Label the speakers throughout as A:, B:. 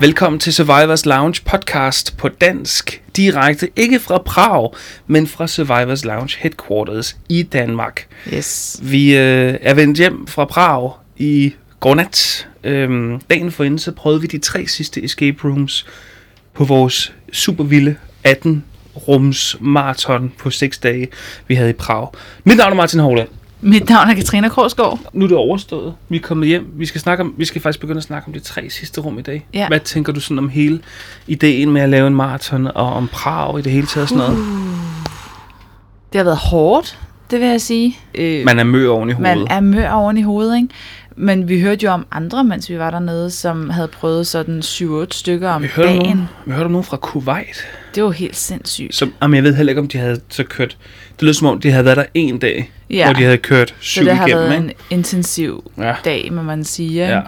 A: Velkommen til Survivors Lounge podcast på dansk, direkte ikke fra Prag, men fra Survivors Lounge headquarters i Danmark.
B: Yes.
A: Vi øh, er vendt hjem fra Prag i går nat. Øhm, dagen forinden så prøvede vi de tre sidste escape rooms på vores super vilde 18 rums maraton på 6 dage, vi havde i Prag. Mit navn er Martin Hovland.
B: Mit navn er Katrina Korsgaard.
A: Nu er det overstået. Vi er kommet hjem. Vi skal, snakke om, vi skal faktisk begynde at snakke om de tre sidste rum i dag.
B: Ja.
A: Hvad tænker du sådan om hele ideen med at lave en maraton og om Prag i det hele taget og sådan noget?
B: Det har været hårdt, det vil jeg sige. Øh,
A: Man er mør oven i hovedet.
B: man er mør oven i hovedet, ikke? Men vi hørte jo om andre, mens vi var dernede, som havde prøvet sådan 7-8 stykker om
A: vi hørte,
B: dagen.
A: nogen, vi hørte om nogen fra Kuwait.
B: Det var helt sindssygt.
A: Som, jamen, jeg ved heller ikke, om de havde så kørt... Det lød som om, de havde været der en dag,
B: Ja.
A: hvor de havde kørt
B: Så
A: syv
B: det har
A: igennem.
B: været
A: ikke?
B: en intensiv
A: Ja.
B: dag, må man sige.
A: Ja.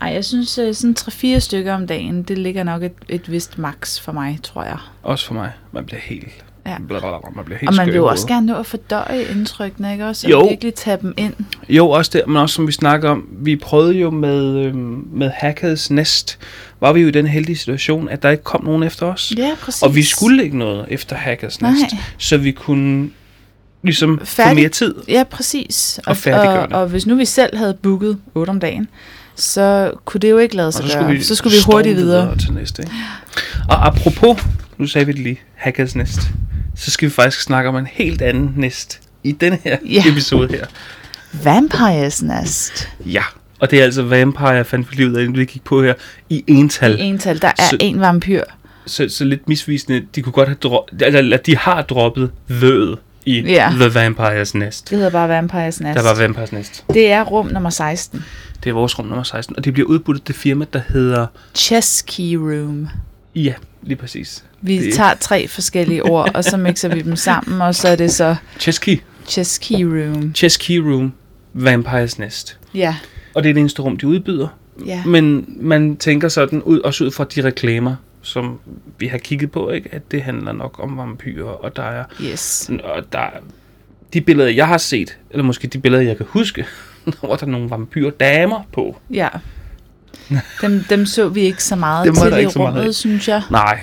B: Ej, jeg synes, øh, sådan 3-4 stykker om dagen, det ligger nok et, et vist max for mig, tror jeg.
A: Også for mig. Man bliver helt...
B: Ja.
A: Blablabla, man bliver helt
B: Og man vil jo også gerne nå at fordøje indtrykkene, ikke også? Og
A: Jo.
B: virkelig tage dem ind.
A: Jo, også det, men også som vi snakker om, vi prøvede jo med, øhm, med Hackers Nest, var vi jo i den heldige situation, at der ikke kom nogen efter os.
B: Ja, præcis.
A: Og vi skulle ikke noget efter Hackers
B: Nej.
A: Nest, så vi kunne ligesom få
B: Færdig-
A: mere tid.
B: Ja, præcis.
A: Og
B: og,
A: det.
B: og hvis nu vi selv havde booket 8 om dagen, så kunne det jo ikke lade
A: Og
B: sig
A: så
B: gøre.
A: skulle vi,
B: så skulle vi hurtigt videre.
A: til næste. Ikke? Og apropos, nu sagde vi det lige, Hackers Nest, så skal vi faktisk snakke om en helt anden næst i denne her
B: Ja.
A: episode her.
B: Vampires Nest.
A: Ja, og det er altså Vampire, fandt vi lige ud af, vi gik på her, i ental.
B: I ental, der er
A: Så-
B: en vampyr.
A: så, så lidt misvisende. De kunne godt have droppet, eller de har droppet vødet i
B: Ja.
A: The Vampires Nest.
B: Det hedder bare Vampires Nest.
A: Der var Vampires Nest.
B: det er rum nummer 16.
A: Det er vores rum nummer 16, og det bliver udbudt af det firma, der hedder...
B: Chess Key Room.
A: Ja, lige præcis.
B: Vi
A: Det-
B: tager tre forskellige ord, og så mixer vi dem sammen, og så er det så
A: Chesky.
B: Chess Key Room.
A: Chess Key Room, Vampires Nest.
B: Ja,
A: Og det er det eneste rum, de udbyder.
B: ja.
A: Men man tænker sådan, ud, også ud fra de reklamer, som vi har kigget på, ikke, at det handler nok om vampyrer, og der er
B: Yes.
A: Og der de billeder, jeg har set, eller måske de billeder, jeg kan huske, hvor der er nogle vampyrdamer på.
B: Ja. Dem, dem så vi ikke så meget
A: Dem
B: til i rummet, synes jeg.
A: Nej,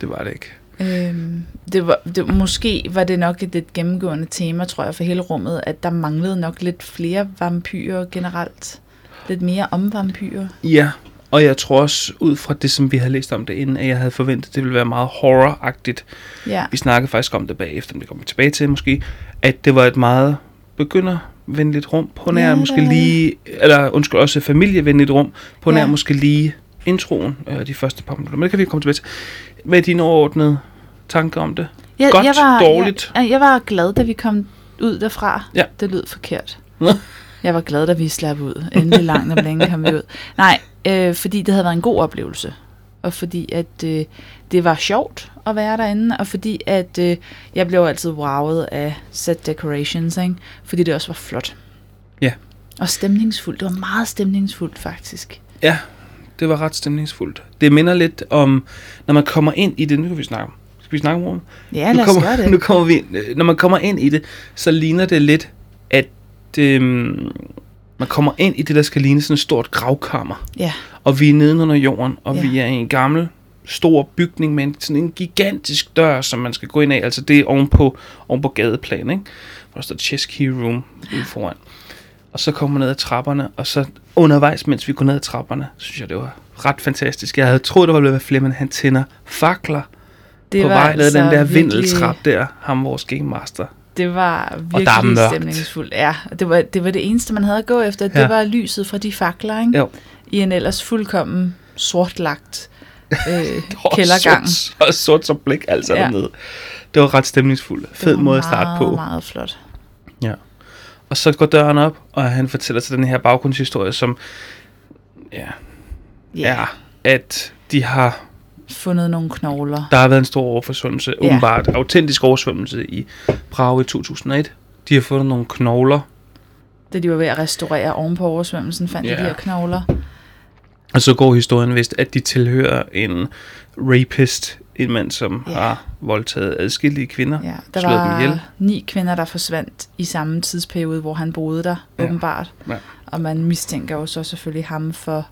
A: det var det ikke.
B: Øhm, det var, det, måske var det nok et lidt gennemgående tema, tror jeg, for hele rummet, at der manglede nok lidt flere vampyrer generelt. Lidt mere om vampyrer.
A: Ja, og jeg tror også, ud fra det, som vi havde læst om det inden, at jeg havde forventet, det ville være meget horror-agtigt.
B: Ja,
A: Vi snakkede faktisk om det bagefter, men det kommer vi tilbage til måske, at det var et meget begyndervenligt rum, på nær
B: Ja,
A: måske lige, eller undskyld, også familievenligt rum, på nær
B: Ja.
A: måske lige introen, øh, de første par minutter. Men det kan vi komme tilbage til. Med dine overordnede tanker om det.
B: jeg,
A: Godt,
B: jeg var,
A: dårligt?
B: Jeg, jeg var glad, da vi kom ud derfra.
A: Ja.
B: Det lød forkert. Jeg var glad, da vi slap ud. Endelig langt om længe kom vi ud. Nej, øh, fordi det havde været en god oplevelse. Og fordi at øh, det var sjovt at være derinde. Og fordi at øh, jeg blev altid wowet af set decorations. Ikke? Fordi det også var flot.
A: Ja.
B: Og stemningsfuldt. Det var meget stemningsfuldt faktisk.
A: Ja, det var ret stemningsfuldt. Det minder lidt om, når man kommer ind i det, nu kan vi snakke om. Skal vi snakke om rummet?
B: Ja, lad os
A: kommer,
B: gøre det.
A: Nu kommer vi ind. Når man kommer ind i det, så ligner det lidt, at øhm, man kommer ind i det, der skal ligne sådan et stort gravkammer.
B: Ja,
A: Og vi er nede under jorden, og
B: Ja.
A: vi er i en gammel, stor bygning med en, sådan en gigantisk dør, som man skal gå ind af. Altså det er ovenpå, ovenpå gadeplan, ikke? Hvor der står Chess Key Room ude foran. Og så kommer ned ad trapperne, og så undervejs, mens vi går ned ad trapperne, synes jeg, det var ret fantastisk. Jeg havde troet, ville være flere, men han tænder fakler
B: det
A: på
B: var
A: vej ned
B: altså
A: den der
B: virkelig-
A: vindeltrap der, ham vores game master.
B: Det var virkelig
A: mørkt.
B: stemningsfuldt. Ja, og det var, det var det eneste, man havde at gå efter. Det
A: Ja.
B: var lyset fra de fakler, ikke?
A: Jo.
B: I en ellers fuldkommen sortlagt øh,
A: Og
B: kældergang.
A: Sort, og sort som blik, altså
B: Ja.
A: dernede. Det var ret stemningsfuldt.
B: Det
A: Fed
B: var
A: måde at starte
B: meget,
A: på.
B: meget flot.
A: Ja. Og så går døren op, og han fortæller til den her baggrundshistorie, som ja,
B: Ja.
A: er, at de har,
B: Fundet nogle knogler.
A: der har været en stor overforsvømmelse,
B: Ja.
A: åbenbart autentisk oversvømmelse i Prag i 2001. De har fundet nogle knogler,
B: Da de var ved at restaurere oven på oversvømmelsen, fandt de
A: Ja.
B: de her knogler.
A: og så går historien vist, at de tilhører en rapist, en mand, som
B: Ja.
A: har voldtaget adskillige kvinder.
B: Ja, der
A: Slået dem
B: var
A: ihjel.
B: ni kvinder, der forsvandt i samme tidsperiode, hvor han boede der,
A: Ja.
B: åbenbart.
A: Ja.
B: Og man mistænker jo så selvfølgelig ham for
A: at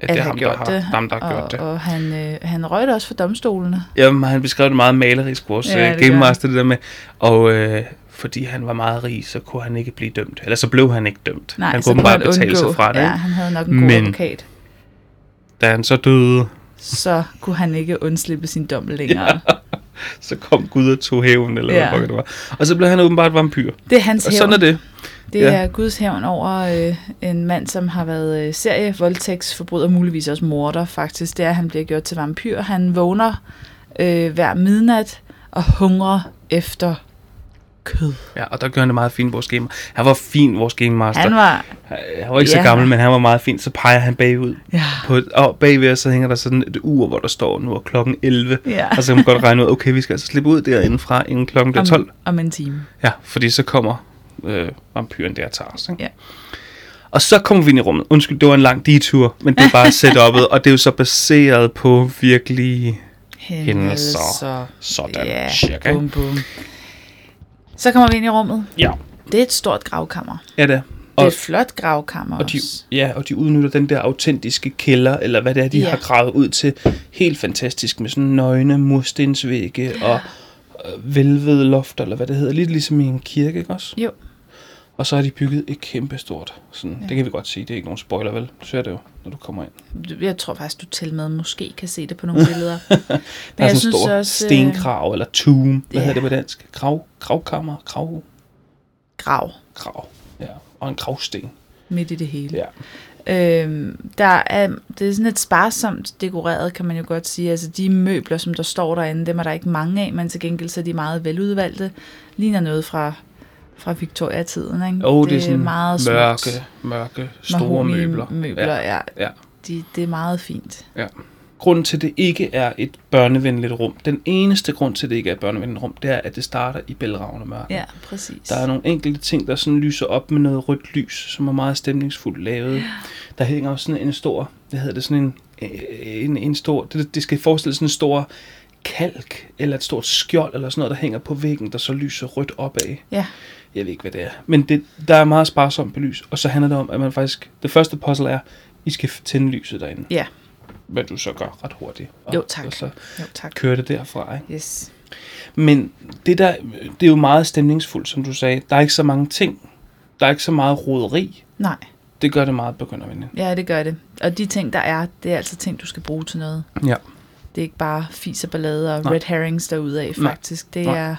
B: at
A: det er ham,
B: gjort
A: der har,
B: det.
A: ham, der har
B: og,
A: gjort det.
B: Og han, øh, han røg det også for domstolene.
A: Jamen, han beskrev det meget malerisk, vores
B: Ja,
A: ja,
B: det
A: Game Master, det der med, og øh, fordi han var meget rig, så kunne han ikke blive dømt. Eller så blev han ikke dømt.
B: Nej,
A: han kunne bare betale
B: undgå.
A: sig fra det.
B: Ja, han havde nok en god
A: Men-
B: advokat.
A: Da han så døde,
B: Så kunne han ikke undslippe sin dom længere.
A: så kom Gud og tog hævn, eller
B: Ja.
A: hvad det var. Og så blev han åbenbart vampyr.
B: Det er hans
A: Og
B: hævn.
A: sådan er det.
B: Det
A: Ja.
B: er Guds hævn over øh, en mand, som har været øh, serie, voldtægtsforbryder, muligvis også morder faktisk. Det er, at han bliver gjort til vampyr. Han vågner øh, hver midnat og hungrer efter kød.
A: Ja, og der gør han det meget fint, vores game. Han var fin, vores game master.
B: Han var...
A: han var ikke så
B: Ja.
A: gammel, men han var meget fin. Så peger han bagud.
B: Ja,
A: På et, og bagved os, så hænger der sådan et ur, hvor der står, nu er klokken 11.
B: ja.
A: Og så kan man godt regne ud, okay, vi skal altså slippe ud derinde fra, inden klokken bliver 12.
B: Om, om en time.
A: Ja, fordi så kommer øh, vampyren der og tager os. Ikke?
B: Ja.
A: Og så kommer vi ind i rummet. Undskyld, det var en lang detur, men det er bare setup'et, og det er jo så baseret på virkelig Hændelser. sådan
B: Ja,
A: cirka.
B: bum, bum. Så kommer vi ind i rummet.
A: Ja,
B: Det er et stort gravkammer.
A: ja det er.
B: Det er et flot gravkammer
A: og, de,
B: også.
A: ja, og de udnytter den der autentiske kælder, eller hvad det er, de
B: Ja.
A: har gravet ud til. Helt fantastisk med sådan nøgne murstensvægge og øh, velvede lofter, eller hvad det hedder. Lidt ligesom i en kirke, ikke også?
B: Jo.
A: Og så har de bygget et kæmpe stort. Sådan,
B: Ja.
A: Det kan vi godt sige. Det er ikke nogen spoiler, vel? Du ser det jo, når du kommer ind.
B: Jeg tror faktisk, du til med måske kan se det på nogle billeder. Men
A: Der er
B: jeg
A: sådan en
B: synes
A: stor
B: også... øh,
A: stenkrav, eller tomb. Hvad
B: ja.
A: hedder det på dansk? Grav, gravkammer? Grav,
B: Grav
A: grav. Ja, og en gravsten.
B: midt i det hele.
A: Ja.
B: Øhm, der er, det er sådan et sparsomt dekoreret, kan man jo godt sige. Altså de møbler, som der står derinde, dem er der ikke mange af, men til gengæld så er de meget veludvalgte. Ligner noget fra, fra Victoria-tiden, ikke?
A: Og det, det er sådan
B: meget smukt.
A: mørke, mørke, store møbler.
B: møbler ja.
A: Ja.
B: De, det er meget fint.
A: Grunden til, at det ikke er et børnevenligt rum, den eneste grund til, at det ikke er et børnevenligt rum, det er, at det starter i bælragende mørke.
B: Ja, præcis.
A: Der er nogle enkelte ting, der sådan lyser op med noget rødt lys, som er meget stemningsfuldt lavet. Der hænger også sådan en stor, hvad hedder det, sådan en, øh, en, en stor, det, det skal forestille sådan en stor kalk, eller et stort skjold, eller sådan noget, der hænger på væggen, der så lyser rødt opad.
B: Ja,
A: Jeg ved ikke, hvad det er. Men det, der er meget sparsomt belys, og så handler det om, at man faktisk, det første puzzle er, I skal tænde lyset derinde.
B: ja.
A: Hvad du så gør ret hurtigt. Og,
B: Jo, tak.
A: Og så
B: Jo, tak.
A: kører det derfra, ikke?
B: Yes.
A: Men det der, det er jo meget stemningsfuldt, som du sagde. Der er ikke så mange ting. Der er ikke så meget roderi.
B: Nej,
A: Det gør det meget begyndervenligt.
B: ja, det gør det. Og de ting, der er, det er altså ting, du skal bruge til noget.
A: Ja.
B: Det er ikke bare fis og ballade og
A: Nej.
B: red herrings derudaf,
A: Nej.
B: faktisk. Det
A: Nej.
B: er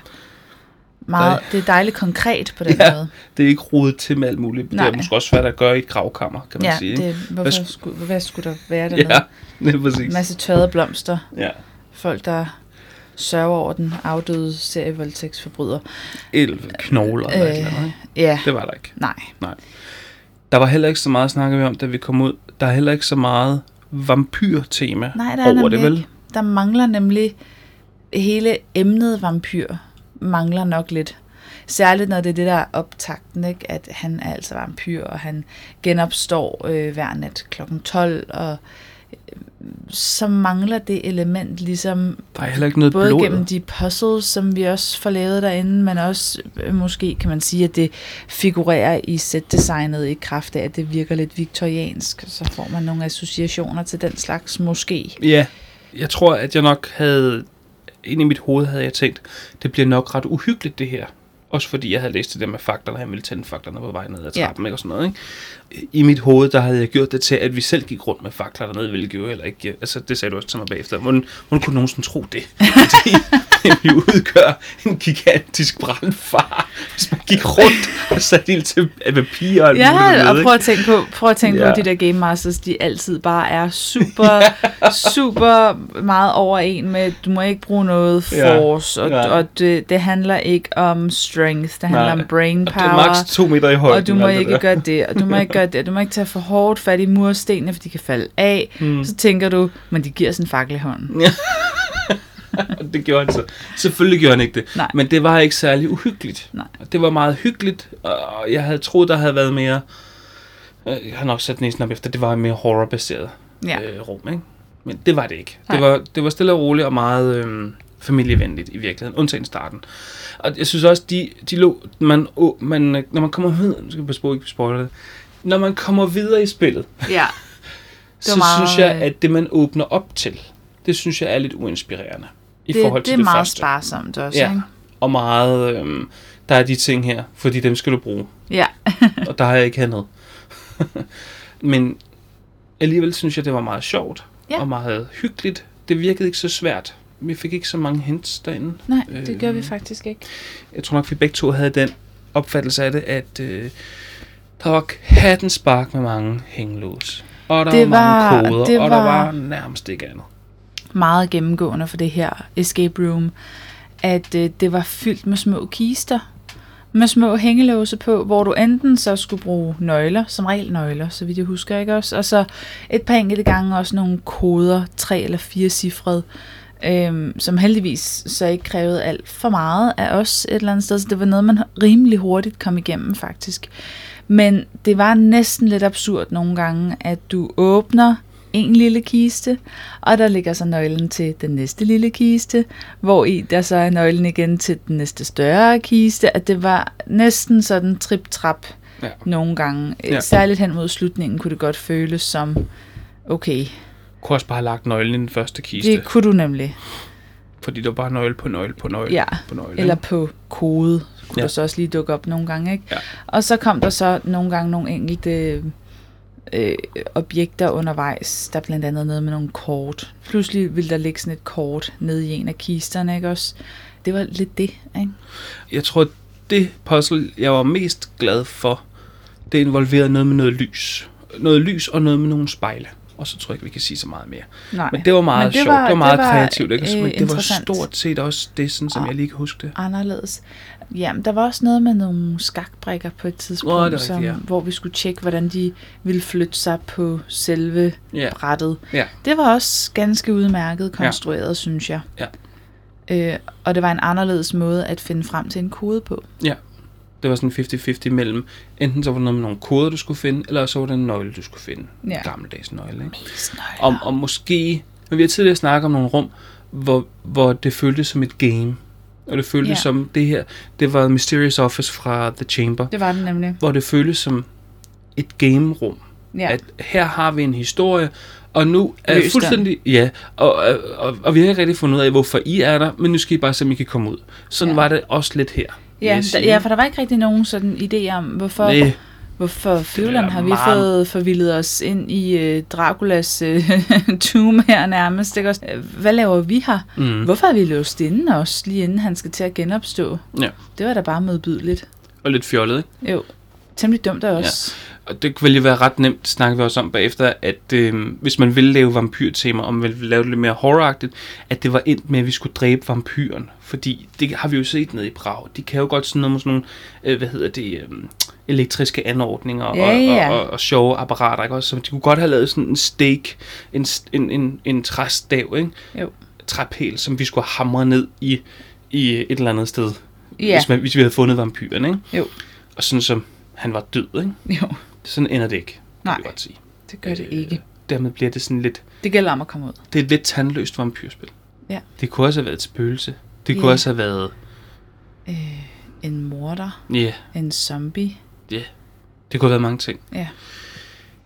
B: meget, det er dejligt konkret på den
A: Ja.
B: måde.
A: Det er ikke rodet til med alt muligt.
B: Nej.
A: Det er måske også svært at gøre i et gravkammer, kan man
B: Ja,
A: sige. ikke?
B: det, hvorfor,
A: sk-
B: skulle, hvad skulle der være dernede?
A: ja, det er
B: En
A: præcis.
B: masse tørrede blomster.
A: Ja.
B: Folk, der sørger over den afdøde serievoldtægtsforbryder.
A: El, knogler eller
B: Øh.
A: et eller andet. ikke?
B: Ja,
A: Det var der ikke.
B: nej.
A: Der var heller ikke så meget snakke vi om, da vi kom ud. Der er heller ikke så meget vampyr-tema
B: Nej, der er
A: over det, vel?
B: ikke. Der mangler nemlig hele emnet vampyr. Mangler nok lidt. Særligt når det er det der er optakten, ikke? at han er altså vampyr, og han genopstår øh, hver nat klokken 12, og øh, så mangler det element ligesom
A: Der er heller ikke noget
B: både
A: blod.
B: gennem de puzzles, som vi også får lavet derinde, men også øh, måske kan man sige, at det figurerer i setdesignet i kraft af, at det virker lidt viktoriansk. Så får man nogle associationer til den slags måske.
A: Ja, jeg tror, at jeg nok havde... Ind i mit hoved havde jeg tænkt, det bliver nok ret uhyggeligt, det her. Også fordi jeg havde læst det der med faklerne, han ville tænde faklerne på vej ned ad
B: Ja.
A: trappen, ikke? Og sådan noget, ikke? I mit hoved, der havde jeg gjort det til, at vi selv gik rundt med fakler dernede, ville gøre eller ikke. Altså, det sagde du også til mig bagefter. Hvordan, hvordan kunne nogen sådan tro det? Fordi vi udgør en gigantisk brandfar, hvis man gik rundt og satte ild til vampyrer og alt muligt
B: Ja,
A: dernede,
B: og prøv at tænke på, prøv at tænke
A: Ja.
B: på, de der Game Masters, de altid bare er super, super meget over en med, du må ikke bruge noget
A: Ja.
B: force, og,
A: Ja.
B: og det, det handler ikke om strength, det handler
A: Nej.
B: om brain
A: Og det er
B: power.
A: maks to meter i højden.
B: Og du må
A: det
B: ikke
A: der.
B: gøre det, og du må ikke gøre det, og du må ikke tage for hårdt fat i murstenene, for de kan falde af.
A: Mm.
B: Så tænker du, men de giver sådan en fakkel i hånden.
A: Og det gjorde han så. Selvfølgelig gjorde han ikke det.
B: Nej.
A: Men det var ikke særlig uhyggeligt.
B: Nej.
A: Det var meget hyggeligt, og jeg havde troet, der havde været mere... øh, Jeg har nok sat næsen op efter, det var mere horrorbaseret
B: Ja.
A: øh, rum, ikke? Men det var det ikke.
B: Nej.
A: Det var, det var stille og roligt og meget øh, familievenligt i virkeligheden, undtagen starten. Og jeg synes også, de, de lå, man, oh, man, når man kommer videre, nu skal jeg passe ikke spoiler det, når man kommer videre i spillet,
B: Ja.
A: så
B: meget,
A: synes jeg,
B: øh,
A: at det, man åbner op til, det synes jeg er lidt uinspirerende. I
B: det,
A: forhold
B: det
A: til
B: er
A: det
B: meget
A: første.
B: sparsomt også,
A: Ja.
B: ikke?
A: Og meget, øhm, der er de ting her, fordi dem skal du bruge.
B: Ja.
A: og der har jeg ikke handlet. Men alligevel synes jeg, det var meget sjovt.
B: Ja.
A: Og meget hyggeligt. Det virkede ikke så svært. Vi fik ikke så mange hints derinde.
B: Nej, det
A: Øh,
B: gør vi faktisk ikke.
A: Jeg tror nok, vi begge to havde den opfattelse af det, at øh, der var hatten spark med mange hængelås. Og der
B: Det
A: var mange
B: var-
A: koder,
B: det
A: og der
B: var-
A: var nærmest ikke andet.
B: Meget gennemgående for det her escape room, at øh, det var fyldt med små kister, med små hængelåse på, hvor du enten så skulle bruge nøgler, som regel nøgler, så vidt jeg husker, ikke også? Og så et par enkelte gange også nogle koder, tre eller fire cifrede, øhm, som heldigvis så ikke krævede alt for meget af os et eller andet sted, så det var noget, man rimelig hurtigt kom igennem faktisk. Men det var næsten lidt absurd nogle gange, at du åbner en lille kiste, og der ligger så nøglen til den næste lille kiste, hvor i der så er nøglen igen til den næste større kiste, at det var næsten sådan trip-trap
A: Ja.
B: nogle gange.
A: Ja.
B: Særligt hen mod slutningen kunne det godt føles som, okay,
A: kunne også bare have lagt nøglen i den første kiste,
B: det kunne du nemlig.
A: fordi der var bare nøgle på nøgle på nøgle
B: Ja,
A: på nøgle.
B: eller
A: ikke?
B: på kode, kunne
A: ja.
B: der så også lige dukke op nogle gange, ikke?
A: Ja.
B: Og så kom der så nogle gange nogle enkelte øh, objekter undervejs. Der er blandt andet noget med nogle kort. Pludselig ville der ligge sådan et kort nede i en af kisterne, ikke også? Det var lidt det, ikke?
A: Jeg tror, det puzzle, jeg var mest glad for, det involverede noget med noget lys. Noget lys og noget med nogle spejle. Og så tror jeg ikke, vi kan sige så meget mere.
B: Nej.
A: Men det var meget
B: det
A: sjovt.
B: var-
A: det var meget
B: det var,
A: kreativt. Ikke?
B: øh,
A: det var stort set også det, sådan, som
B: Og-
A: jeg lige kan huske det.
B: anderledes. Jamen, der var også noget med nogle skakbrikker på et tidspunkt,
A: rigtigt,
B: som,
A: ja.
B: hvor vi skulle tjekke, hvordan de ville flytte sig på selve
A: Ja.
B: brættet.
A: Ja.
B: Det var også ganske udmærket konstrueret, ja. synes jeg.
A: Ja.
B: Øh, og det var en anderledes måde at finde frem til en kode på.
A: Det var sådan 50-50 mellem, enten så var det noget med nogle koder, du skulle finde, eller så var det en nøgle, du skulle finde.
B: Ja.
A: En gammeldags nøgle, ikke? Om, og måske, men vi har tidligere snakket om nogle rum, hvor, hvor det føltes som et game. Og det føltes
B: Ja.
A: som det her, det var Mysterious Office fra The Chamber,
B: Det var det nemlig.
A: hvor det føltes som et game-rum.
B: Ja.
A: At her har vi en historie, og nu er
B: Løs den.
A: fuldstændig... Ja, og, og, og, og vi har ikke rigtig fundet ud af, hvorfor I er der, men nu skal I bare se, om I kan komme ud. Sådan
B: Ja.
A: var det også lidt her.
B: Ja, der, ja, for der var ikke rigtig nogen sådan idé om, hvorfor,
A: Nej,
B: hvorfor Føvland
A: er
B: har vi
A: meget-
B: fået forvildet os ind i øh, Draculas øh, tomb her nærmest. Ikke? Hvad laver vi her?
A: mm.
B: Hvorfor er vi låst inde også, lige inden han skal til at genopstå?
A: Ja.
B: Det var da bare modbydeligt.
A: og lidt fjollet, ikke?
B: Jo, temmelig dumt af os.
A: Og det ville jo være ret nemt, snakker vi også om bagefter, at øh, hvis man ville lave vampyrtema, om man ville lave det lidt mere horroragtigt, at det var endt med, at vi skulle dræbe vampyren. Fordi det har vi jo set nede i Prag. De kan jo godt sådan noget med sådan nogle, øh, hvad hedder det, øh, elektriske anordninger og,
B: Ja, ja.
A: og, og, og sjove apparater, ikke? Også, så de kunne godt have lavet sådan en stake, en, en, en, en træstav, ikke?
B: Jo.
A: Træpæl, som vi skulle hamre ned i, i et eller andet sted.
B: Ja,
A: Hvis, man, hvis vi havde fundet vampyren, ikke?
B: Jo.
A: Og sådan som han var død, ikke?
B: jo,
A: Sådan ender det ikke, kan
B: Nej.
A: vi godt sige.
B: det gør det
A: Øh,
B: ikke.
A: Dermed bliver det sådan lidt...
B: Det gælder om at komme ud.
A: Det er et lidt tandløst vampyrspil.
B: Ja.
A: Det kunne også have været et spøgelse. Det kunne
B: Ja.
A: også have været...
B: Øh, en morder,
A: Ja, yeah,
B: en zombie.
A: det kunne have været mange ting.
B: Ja.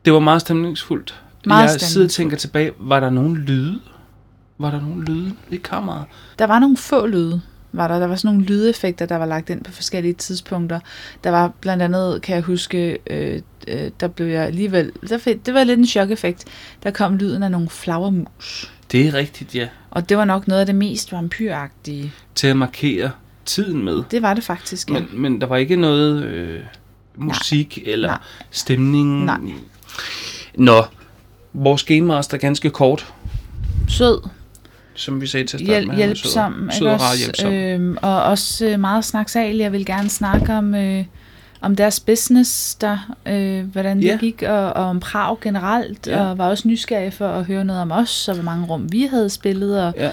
A: Det var meget stemningsfuldt.
B: Meget
A: jeg sidder og tænker tilbage, var der nogen lyde? Var der nogen lyde i kammeret?
B: Der var nogle få lyde, var der. Der var sådan nogle lydeffekter, der var lagt ind på forskellige tidspunkter. Der var blandt andet, kan jeg huske, øh, øh, der blev jeg alligevel... Der fik, det var lidt en chok-effekt. Der kom lyden af nogle flagermus.
A: Det er rigtigt, ja.
B: Og det var nok noget af det mest vampyragtige.
A: Til at markere tiden med.
B: Det var det faktisk, ja.
A: Men, men der var ikke noget øh, musik Nej. eller
B: Nej.
A: stemning.
B: Nej.
A: Nå, vores Game Master er ganske kort,
B: Sød,
A: som vi sagde til at starte
B: hjæl,
A: med.
B: Hjælpsom,
A: sød,
B: ikke
A: sød og hjælpsom.
B: Øhm, og også øh, meget snaksagelig. Jeg vil gerne snakke om, øh, om deres business, der, øh, hvordan det
A: Ja.
B: gik, og, og om Prag generelt,
A: Ja.
B: og var også nysgerrig for at høre noget om os, og hvor mange rum vi havde spillet, og
A: Ja.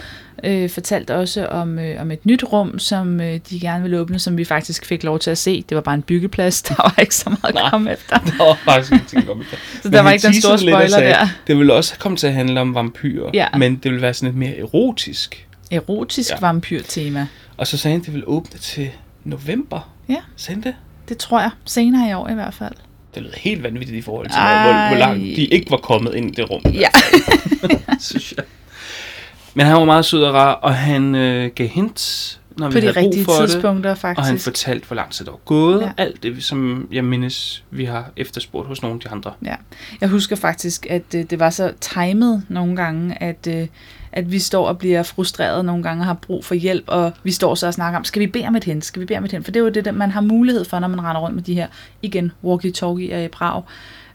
B: Øh, fortalte også om, øh, om et nyt rum, som øh, de gerne ville åbne, som vi faktisk fik lov til at se. Det var bare en byggeplads, der var ikke så meget at komme efter.
A: Der var faktisk ingenting om det.
B: Så
A: Men
B: der var ikke den store spoiler
A: sagde,
B: der.
A: Det ville også komme til at handle om vampyrer,
B: Ja.
A: men det ville være sådan lidt mere erotisk.
B: Erotisk
A: Ja.
B: vampyr-tema.
A: Og så sagde han, at det ville åbne til november.
B: Ja.
A: Sagde det?
B: Det tror jeg. Senere i år i hvert fald.
A: Det lyder helt vanvittigt i forhold til, hvor, hvor, hvor langt de ikke var kommet ind i det rum.
B: Ja.
A: synes jeg. Men han var meget sød og rar, og han øh, gav hints, når
B: På
A: vi
B: de
A: havde brug
B: rigtige
A: for det.
B: tidspunkter,
A: Og han
B: faktisk.
A: fortalte, hvor lang tid der var gået.
B: Ja.
A: Alt det, som jeg mindes, vi har efterspurgt hos nogle af de andre.
B: Ja. Jeg husker faktisk, at øh, det var så timet nogle gange, at, øh, at vi står og bliver frustreret nogle gange og har brug for hjælp, og vi står så og snakker om, skal vi bede om et hint? Skal vi bede om et hint? For det er jo det, man har mulighed for, når man render rundt med de her, igen, walkie-talkie i Prag.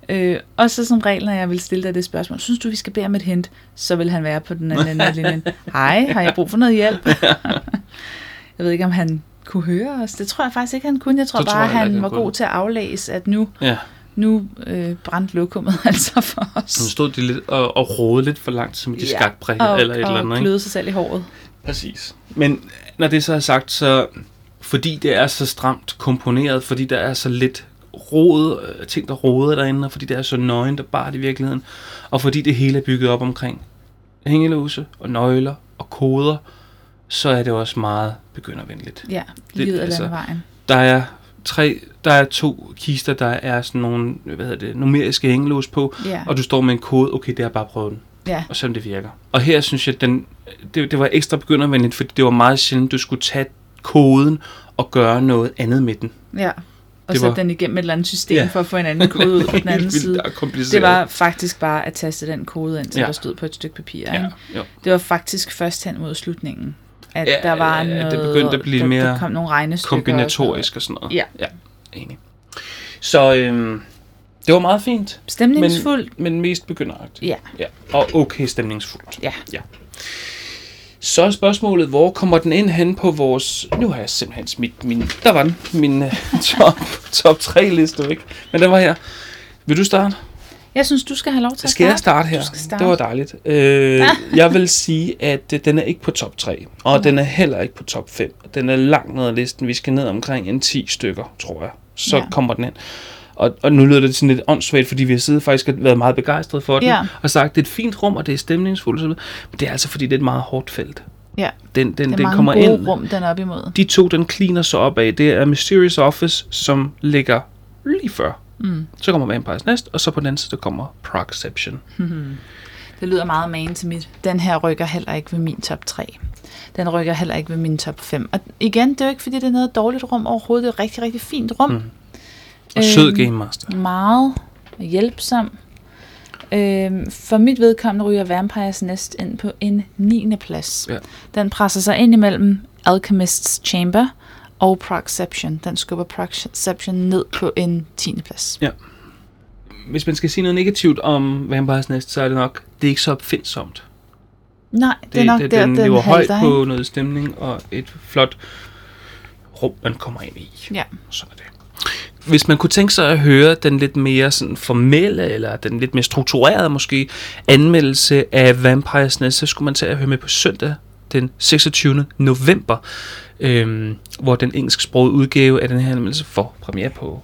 B: Øh, og så som regel, når jeg vil stille dig det spørgsmål, synes du, vi skal bede om et hint? Så vil han være på den anden ende af linjen. Hej, har jeg brug for noget hjælp? jeg ved ikke, om han kunne høre os. Det tror jeg faktisk ikke, han kunne. Jeg tror
A: tror
B: bare,
A: jeg heller ikke,
B: han
A: han
B: var
A: kunne.
B: god til at aflæse, at nu
A: Ja,
B: nu øh, brændte lokummet altså for os.
A: så stod de lidt og, og rode lidt for langt, som de ja. skakbrække
B: og,
A: eller et
B: og
A: eller andet. Ikke?
B: kløede sig selv i håret.
A: Præcis. Men når det så er sagt, så fordi det er så stramt komponeret, fordi der er så lidt rod, øh, ting, der roder derinde, og fordi det er så nøgent og bare i virkeligheden, og fordi det hele er bygget op omkring hængelåse og nøgler og koder, så er det også meget begyndervenligt.
B: Ja, lige ud af
A: altså-
B: landevejen.
A: Der er tre, der er to kister, der er sådan nogle, hvad hedder det, numeriske hængelås på,
B: Ja,
A: og du står med en kode, okay, det er bare prøvet den
B: ja,
A: og sådan det virker. Og her synes jeg, den, det, det var ekstra begyndervenligt, fordi det var meget sjældent, du skulle tage koden og gøre noget andet med den.
B: ja. Og
A: Det
B: sætte
A: var-
B: den igennem et eller andet system
A: Ja.
B: for at få en anden kode ud på den anden side. Det var faktisk bare at taste den kode ind, som
A: Ja.
B: der stod på et stykke papir.
A: ja,
B: Ikke? Det var faktisk først hen mod slutningen, at
A: Ja,
B: der var
A: ja,
B: noget,
A: det begyndte at blive
B: der,
A: mere
B: der kom nogle regnestykker.
A: kombinatorisk og sådan noget.
B: Ja.
A: ja enig. Så øhm, det var meget fint,
B: Stemningsfuldt.
A: men mest begynderagtigt.
B: Ja.
A: ja. Og okay stemningsfuldt.
B: Ja.
A: ja. Så er spørgsmålet, hvor kommer den ind hen på vores... Nu har jeg simpelthen smidt min... Der var den. Min uh, top, top 3 liste væk. Men den var her. Vil du starte?
B: Jeg synes, du skal have lov til at
A: Skal jeg
B: starte.
A: starte her?
B: Starte.
A: Det var dejligt. Øh, jeg vil sige, at øh, den er ikke på top 3, og
B: Nej.
A: den er heller ikke på top 5. Den er langt ned ad listen. Vi skal ned omkring en 10 stykker, tror jeg. Så
B: ja.
A: kommer den ind. Og, og nu lyder det sådan lidt åndssvagt, fordi vi har siddet faktisk og været meget begejstrede for den,
B: Ja.
A: og sagt, det er et fint rum, og det er stemningsfuldt, så men det er altså, fordi det er et meget hårdt felt.
B: Ja,
A: Den, den,
B: det
A: den kommer ind.
B: rum, den er op imod.
A: De to, den cleaner sig op af. Det er Mysterious Office, som ligger lige før.
B: Mm.
A: Så kommer Vampires Nest, og så på den anden side, der kommer Proxception.
B: Det lyder meget man til mit. Den her rykker heller ikke ved min top 3. Den rykker heller ikke ved min top 5. Og igen, det er jo ikke, fordi det er noget dårligt rum overhovedet. Det er et rigtig, rigtig fint rum.
A: Mm. Og sød
B: Øhm,
A: Game Master.
B: Meget hjælpsom. Øhm, for mit vedkommende ryger Vampires Nest ind på en 9. plads.
A: Ja.
B: Den presser sig ind imellem Alchemist's Chamber og Proxception. Den skubber Proxception ned på en 10. plads.
A: Hvis man skal sige noget negativt om Vampires Nest, så er det nok, det er ikke så opfindsomt.
B: Nej, det, det er nok
A: det,
B: der,
A: den
B: den
A: lever højt på
B: ikke?
A: noget stemning og et flot rum, man kommer ind i.
B: Ja.
A: Sådan er det. Hvis man kunne tænke sig at høre den lidt mere sådan formelle, eller den lidt mere strukturerede måske, anmeldelse af Vampires Nest, så skulle man tage at høre med på søndag den 26. november, øhm, hvor den engelsksprogede udgave af den her anmeldelse får premiere på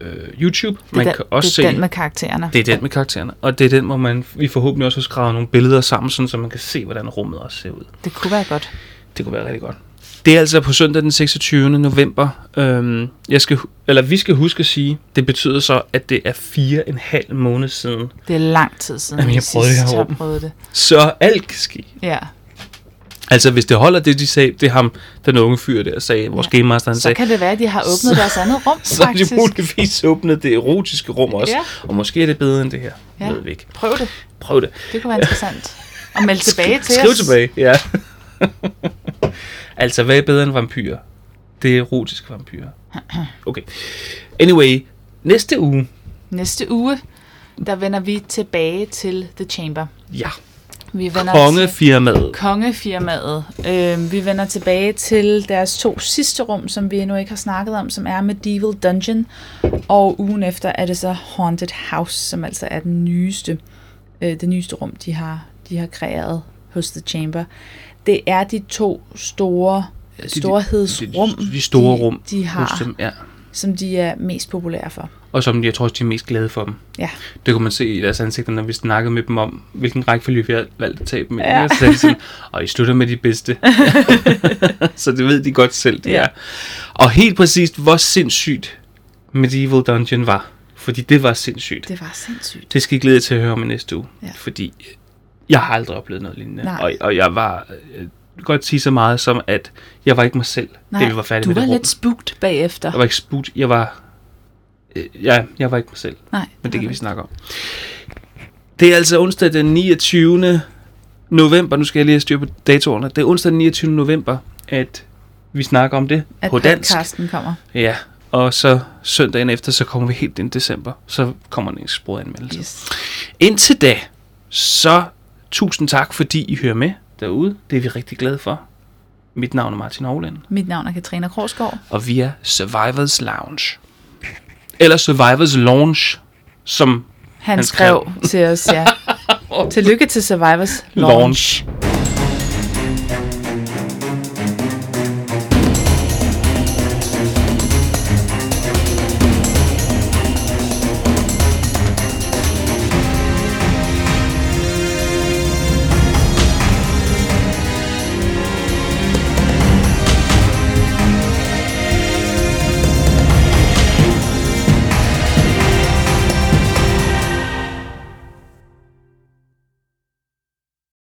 A: øh, YouTube.
B: Det er,
A: Man
B: den,
A: kan også
B: det
A: se
B: er den med karaktererne.
A: det er den med karaktererne, og det er den, hvor man, vi forhåbentlig også har skrevet nogle billeder sammen, sådan, så man kan se, hvordan rummet også ser ud.
B: Det kunne være godt.
A: Det kunne være rigtig godt. Det er altså på søndag den 26. november. Øhm, jeg skal, eller vi skal huske at sige, det betyder så, at det er fire en halv måned siden.
B: Det er lang tid siden,
A: Jamen,
B: vi
A: jeg prøvede det
B: sidst
A: her
B: har prøvet det.
A: Så alt kan ske.
B: Ja,
A: Altså, hvis det holder det, de sagde, det er ham, den unge fyr der sagde, vores
B: Ja.
A: Game Master, han
B: så
A: sagde,
B: kan det være, at de har åbnet
A: Så-
B: deres andet rum,
A: så har de muligvis åbnet det erotiske rum også.
B: Ja.
A: Og måske er det bedre end det her.
B: Ja.
A: Ved vi ikke.
B: Prøv det.
A: Prøv det.
B: Det kunne være interessant. Og melde tilbage til
A: Skriv
B: os.
A: tilbage, ja. Altså, hvad er bedre end vampyrer? Det er erotiske vampyrer. Okay. Anyway, næste uge,
B: Næste uge, der vender vi tilbage til The Chamber.
A: ja,
B: Vi vender til
A: kongefirmaet.
B: kongefirmaet. Øh, vi vender tilbage til deres to sidste rum, som vi endnu ikke har snakket om, som er Medieval Dungeon. Og ugen efter er det så Haunted House, som altså er den nyeste, øh, det nyeste rum, de har, de har kreeret hos The Chamber. Det er de to store
A: de-
B: storhedsrum,
A: de- de store
B: de,
A: rum
B: de har,
A: dem, ja.
B: som de er mest populære for.
A: Og som jeg tror også, de er mest glade for dem.
B: Ja.
A: Det kunne man se i deres ansigter, når vi snakkede med dem om, hvilken rækkefølge vi har valgt at tage dem i.
B: Ja.
A: Ja. Så de sådan, og I slutter med de bedste. så det ved de godt selv, det
B: Ja.
A: ja. er. Og helt præcist, hvor sindssygt Medieval Dungeon var. fordi det var sindssygt.
B: Det var sindssygt.
A: Det skal I glæde jer til at høre om i næste uge,
B: Ja.
A: fordi jeg har aldrig oplevet noget lignende.
B: Nej.
A: Og, og jeg var, øh, godt sige så meget som, at jeg var ikke mig selv,
B: Nej,
A: da vi var færdige
B: du
A: med
B: var
A: det rum.
B: lidt spugt bagefter.
A: Jeg var ikke sput, jeg var, øh, ja, jeg var ikke mig selv.
B: Nej,
A: Men det kan
B: var
A: vi
B: du
A: snakke om. Det er altså onsdag den 29. november. Nu skal jeg lige have styr på datorerne. Det er onsdag den 29. november, at vi snakker om det
B: at
A: på dansk.
B: podcasten kommer.
A: Ja, og så søndagen efter, så kommer vi helt ind i december. Så kommer en sproget anmeldelse.
B: Yes.
A: Indtil da, så tusind tak, fordi I hører med derude. Det er vi rigtig glade for. Mit navn er Martin Hovland,
B: Mit navn er Katrine Krogsgaard.
A: og vi er Survivors Lounge. Eller Survivors Lounge, som
B: Han,
A: Han
B: skrev til os, ja. Tillykke til Survivors Launch.
A: launch.